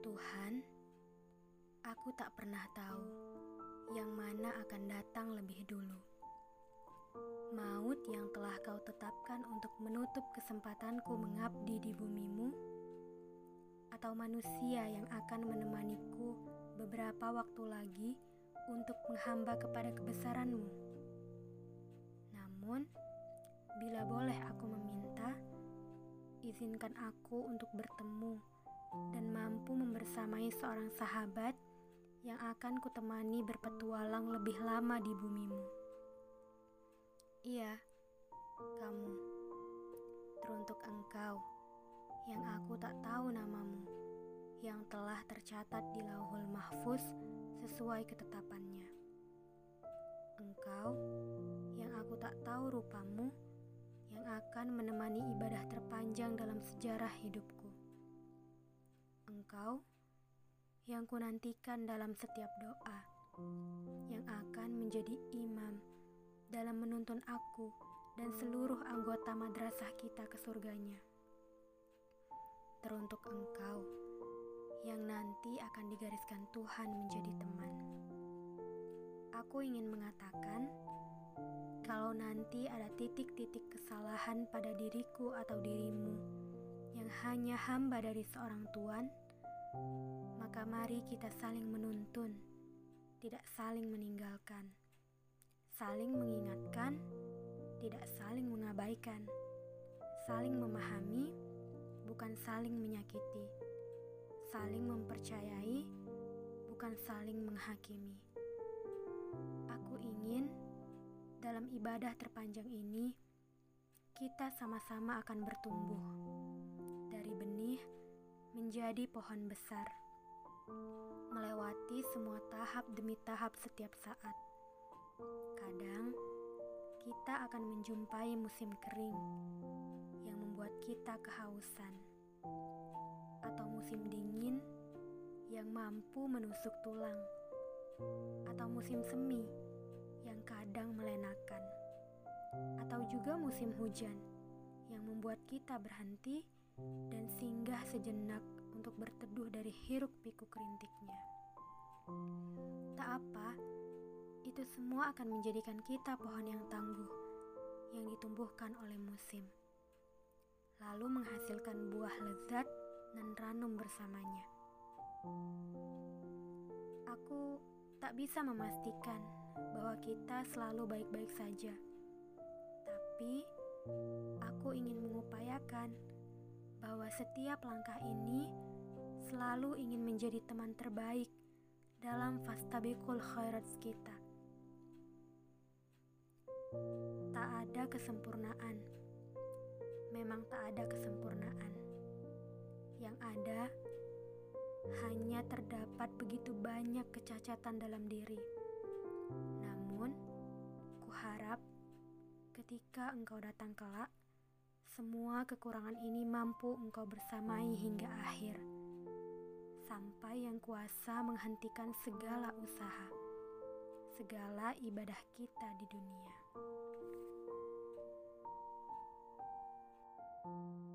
Tuhan, aku tak pernah tahu yang mana akan datang lebih dulu. Maut yang telah kau tetapkan untuk menutup kesempatanku mengabdi di bumimu, atau manusia yang akan menemaniku beberapa waktu lagi untuk menghamba kepada kebesaranmu. Namun, bila boleh aku izinkan aku untuk bertemu dan mampu membersamai seorang sahabat yang akan kutemani berpetualang lebih lama di bumimu. Iya, kamu. Teruntuk engkau yang aku tak tahu namamu, yang telah tercatat di lauhul mahfuz sesuai ketetapannya. Engkau yang aku tak tahu rupamu, yang akan menemani ibadah terpanjang dalam sejarah hidupku. Engkau yang kunantikan dalam setiap doa, yang akan menjadi imam dalam menuntun aku dan seluruh anggota madrasah kita ke surganya. Teruntuk engkau yang nanti akan digariskan Tuhan menjadi teman. Aku ingin mengatakan, kalau nanti ada titik-titik kesalahan pada diriku atau dirimu yang hanya hamba dari seorang Tuhan, maka mari kita saling menuntun, tidak saling meninggalkan, saling mengingatkan, tidak saling mengabaikan, saling memahami, bukan saling menyakiti saling mempercayai, bukan saling menghakimi. Aku dalam ibadah terpanjang ini, kita sama-sama akan bertumbuh dari benih menjadi pohon besar, melewati semua tahap demi tahap setiap saat. Kadang kita akan menjumpai musim kering yang membuat kita kehausan atau musim dingin yang mampu menusuk tulang, atau musim semi kadang melenakan, atau juga musim hujan yang membuat kita berhenti dan singgah sejenak untuk berteduh dari hiruk pikuk rintiknya. Tak apa, itu semua akan menjadikan kita pohon yang tangguh yang ditumbuhkan oleh musim, lalu menghasilkan buah lezat dan ranum bersamanya. Aku tak bisa memastikan bahwa kita selalu baik-baik saja, tapi aku ingin mengupayakan bahwa setiap langkah ini selalu ingin menjadi teman terbaik dalam fastabikul khairat kita. Tak ada kesempurnaan. Memang tak ada kesempurnaan yang ada hanya terdapat begitu banyak kecacatan dalam diri. Namun, kuharap ketika engkau datang kelak, semua kekurangan ini mampu engkau bersamai hingga akhir, sampai yang kuasa menghentikan segala usaha, segala ibadah kita di dunia. thank you